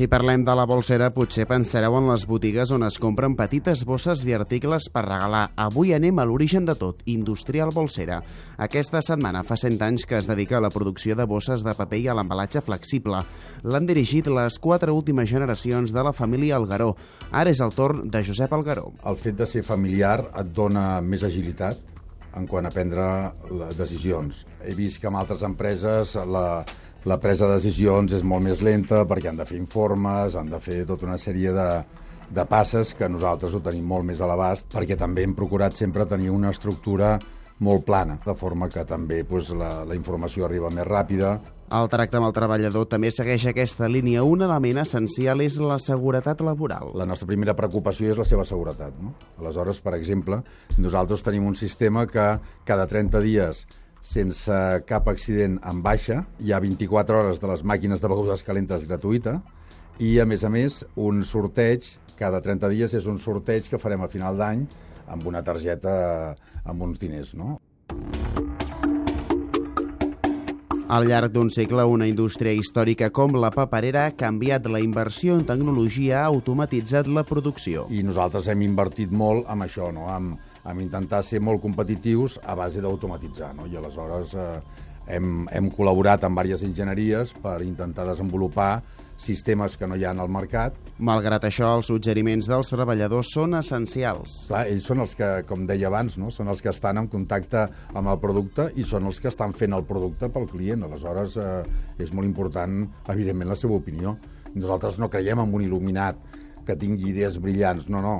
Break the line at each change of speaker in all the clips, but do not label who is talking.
Si parlem de la bolsera, potser pensareu en les botigues on es compren petites bosses i articles per regalar. Avui anem a l'origen de tot, Industrial Bolsera. Aquesta setmana fa 100 anys que es dedica a la producció de bosses de paper i a l'embalatge flexible. L'han dirigit les quatre últimes generacions de la família Algaró. Ara és el torn de Josep Algaró.
El fet de ser familiar et dona més agilitat en quant a prendre decisions. He vist que en altres empreses la, la presa de decisions és molt més lenta perquè han de fer informes, han de fer tota una sèrie de, de passes que nosaltres ho tenim molt més a l'abast perquè també hem procurat sempre tenir una estructura molt plana, de forma que també pues, la, la informació arriba més ràpida.
El tracte amb el treballador també segueix aquesta línia. Un element essencial és la seguretat laboral.
La nostra primera preocupació és la seva seguretat. No? Aleshores, per exemple, nosaltres tenim un sistema que cada 30 dies sense cap accident en baixa. Hi ha 24 hores de les màquines de begudes calentes gratuïta i, a més a més, un sorteig, cada 30 dies és un sorteig que farem a final d'any amb una targeta amb uns diners, no?
Al llarg d'un segle, una indústria històrica com la paperera ha canviat la inversió en tecnologia, ha automatitzat la producció.
I nosaltres hem invertit molt en això, no? amb, amb intentar ser molt competitius a base d'automatitzar. No? I aleshores eh, hem, hem col·laborat amb diverses enginyeries per intentar desenvolupar sistemes que no hi ha al mercat.
Malgrat això, els suggeriments dels treballadors són essencials.
Clar, ells són els que, com deia abans, no? són els que estan en contacte amb el producte i són els que estan fent el producte pel client. Aleshores, eh, és molt important, evidentment, la seva opinió. Nosaltres no creiem en un il·luminat que tingui idees brillants. No, no.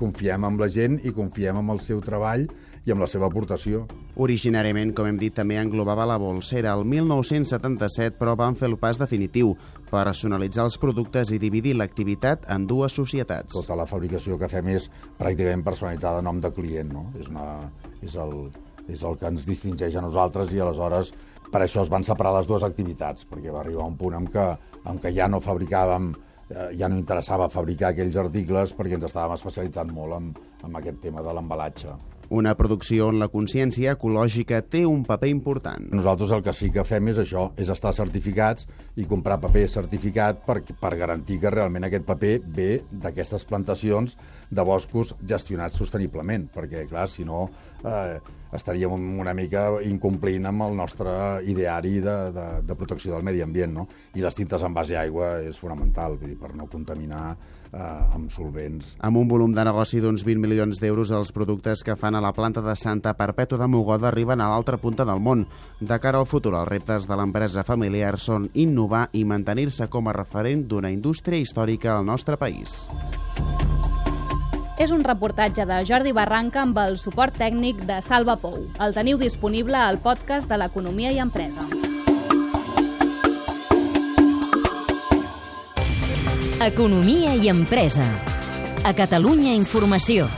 Confiem en la gent i confiem en el seu treball i amb la seva aportació.
Originàriament, com hem dit, també englobava la bolsera. El 1977, però, van fer el pas definitiu, personalitzar els productes i dividir l'activitat en dues societats.
Tota la fabricació que fem és pràcticament personalitzada a nom de client, no? És, una, és, el, és el que ens distingeix a nosaltres i aleshores per això es van separar les dues activitats, perquè va arribar un punt en què, en què ja no fabricàvem eh, ja no interessava fabricar aquells articles perquè ens estàvem especialitzant molt en, en aquest tema de l'embalatge.
Una producció on la consciència ecològica té un paper important.
Nosaltres el que sí que fem és això, és estar certificats i comprar paper certificat per, per garantir que realment aquest paper ve d'aquestes plantacions de boscos gestionats sosteniblement, perquè, clar, si no, eh, estaríem una mica incomplint amb el nostre ideari de, de, de protecció del medi ambient, no? I les tintes en base a aigua és fonamental, vull dir, per no contaminar eh, amb solvents.
Amb un volum de negoci d'uns 20 milions d'euros, els productes que fan a la planta de Santa Perpètua de Mogoda arriben a l'altra punta del món. De cara al futur, els reptes de l'empresa familiar són innovar i mantenir-se com a referent d'una indústria històrica al nostre país.
És un reportatge de Jordi Barranca amb el suport tècnic de Salva Pou. El teniu disponible al podcast de l'Economia i Empresa.
Economia i empresa. A Catalunya Informació.